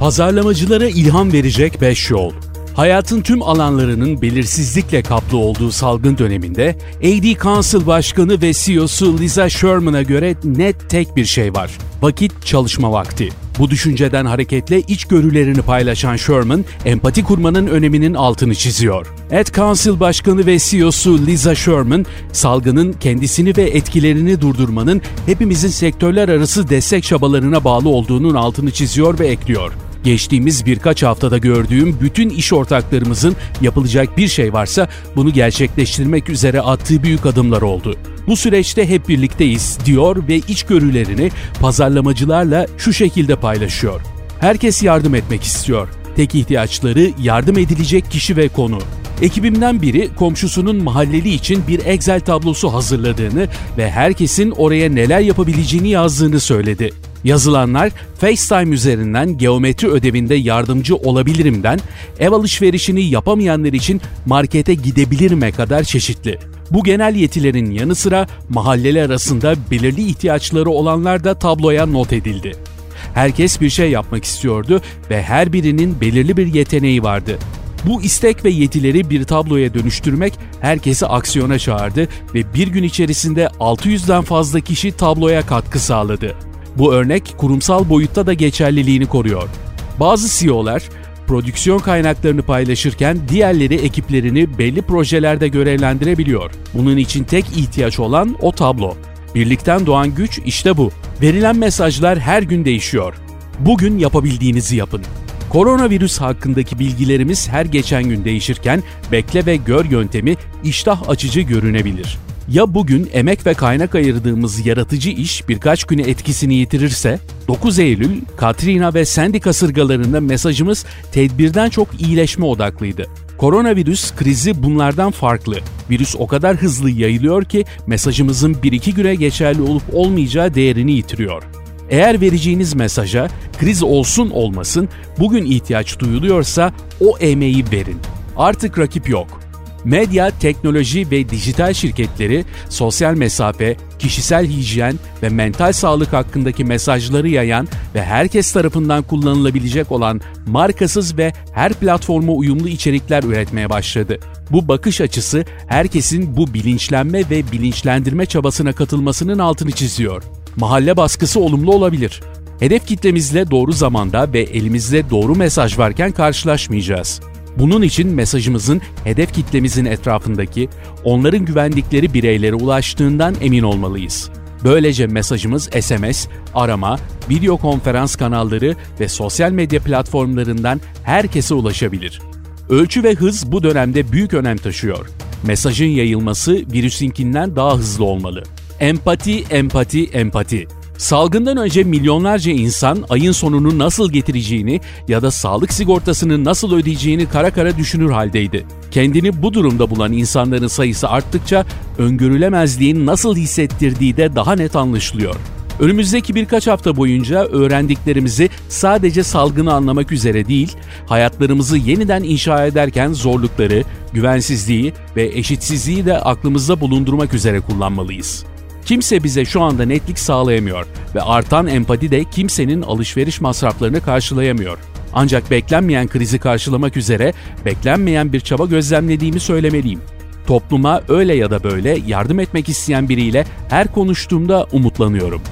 Pazarlamacılara ilham verecek 5 yol. Hayatın tüm alanlarının belirsizlikle kaplı olduğu salgın döneminde AD Council Başkanı ve CEO'su Lisa Sherman'a göre net tek bir şey var. Vakit çalışma vakti. Bu düşünceden hareketle içgörülerini paylaşan Sherman, empati kurmanın öneminin altını çiziyor. Ad Council Başkanı ve CEO'su Lisa Sherman, salgının kendisini ve etkilerini durdurmanın hepimizin sektörler arası destek çabalarına bağlı olduğunun altını çiziyor ve ekliyor. Geçtiğimiz birkaç haftada gördüğüm bütün iş ortaklarımızın yapılacak bir şey varsa bunu gerçekleştirmek üzere attığı büyük adımlar oldu. Bu süreçte hep birlikteyiz diyor ve içgörülerini pazarlamacılarla şu şekilde paylaşıyor. Herkes yardım etmek istiyor. Tek ihtiyaçları yardım edilecek kişi ve konu. Ekibimden biri komşusunun mahalleli için bir Excel tablosu hazırladığını ve herkesin oraya neler yapabileceğini yazdığını söyledi. Yazılanlar FaceTime üzerinden geometri ödevinde yardımcı olabilirimden ev alışverişini yapamayanlar için markete gidebilirime kadar çeşitli. Bu genel yetilerin yanı sıra mahalleler arasında belirli ihtiyaçları olanlar da tabloya not edildi. Herkes bir şey yapmak istiyordu ve her birinin belirli bir yeteneği vardı. Bu istek ve yetileri bir tabloya dönüştürmek herkesi aksiyona çağırdı ve bir gün içerisinde 600'den fazla kişi tabloya katkı sağladı. Bu örnek kurumsal boyutta da geçerliliğini koruyor. Bazı CEO'lar prodüksiyon kaynaklarını paylaşırken diğerleri ekiplerini belli projelerde görevlendirebiliyor. Bunun için tek ihtiyaç olan o tablo. Birlikten doğan güç işte bu. Verilen mesajlar her gün değişiyor. Bugün yapabildiğinizi yapın. Koronavirüs hakkındaki bilgilerimiz her geçen gün değişirken bekle ve gör yöntemi iştah açıcı görünebilir. Ya bugün emek ve kaynak ayırdığımız yaratıcı iş birkaç güne etkisini yitirirse, 9 Eylül, Katrina ve Sandy kasırgalarında mesajımız tedbirden çok iyileşme odaklıydı. Koronavirüs krizi bunlardan farklı. Virüs o kadar hızlı yayılıyor ki mesajımızın 1-2 güne geçerli olup olmayacağı değerini yitiriyor. Eğer vereceğiniz mesaja kriz olsun olmasın bugün ihtiyaç duyuluyorsa o emeği verin. Artık rakip yok. Medya, teknoloji ve dijital şirketleri sosyal mesafe, kişisel hijyen ve mental sağlık hakkındaki mesajları yayan ve herkes tarafından kullanılabilecek olan markasız ve her platforma uyumlu içerikler üretmeye başladı. Bu bakış açısı herkesin bu bilinçlenme ve bilinçlendirme çabasına katılmasının altını çiziyor. Mahalle baskısı olumlu olabilir. Hedef kitlemizle doğru zamanda ve elimizde doğru mesaj varken karşılaşmayacağız. Bunun için mesajımızın hedef kitlemizin etrafındaki, onların güvendikleri bireylere ulaştığından emin olmalıyız. Böylece mesajımız SMS, arama, video konferans kanalları ve sosyal medya platformlarından herkese ulaşabilir. Ölçü ve hız bu dönemde büyük önem taşıyor. Mesajın yayılması virüsünkinden daha hızlı olmalı. Empati, empati, empati. Salgından önce milyonlarca insan ayın sonunu nasıl getireceğini ya da sağlık sigortasını nasıl ödeyeceğini kara kara düşünür haldeydi. Kendini bu durumda bulan insanların sayısı arttıkça öngörülemezliğin nasıl hissettirdiği de daha net anlaşılıyor. Önümüzdeki birkaç hafta boyunca öğrendiklerimizi sadece salgını anlamak üzere değil, hayatlarımızı yeniden inşa ederken zorlukları, güvensizliği ve eşitsizliği de aklımızda bulundurmak üzere kullanmalıyız. Kimse bize şu anda netlik sağlayamıyor ve artan empati de kimsenin alışveriş masraflarını karşılayamıyor. Ancak beklenmeyen krizi karşılamak üzere beklenmeyen bir çaba gözlemlediğimi söylemeliyim. Topluma öyle ya da böyle yardım etmek isteyen biriyle her konuştuğumda umutlanıyorum.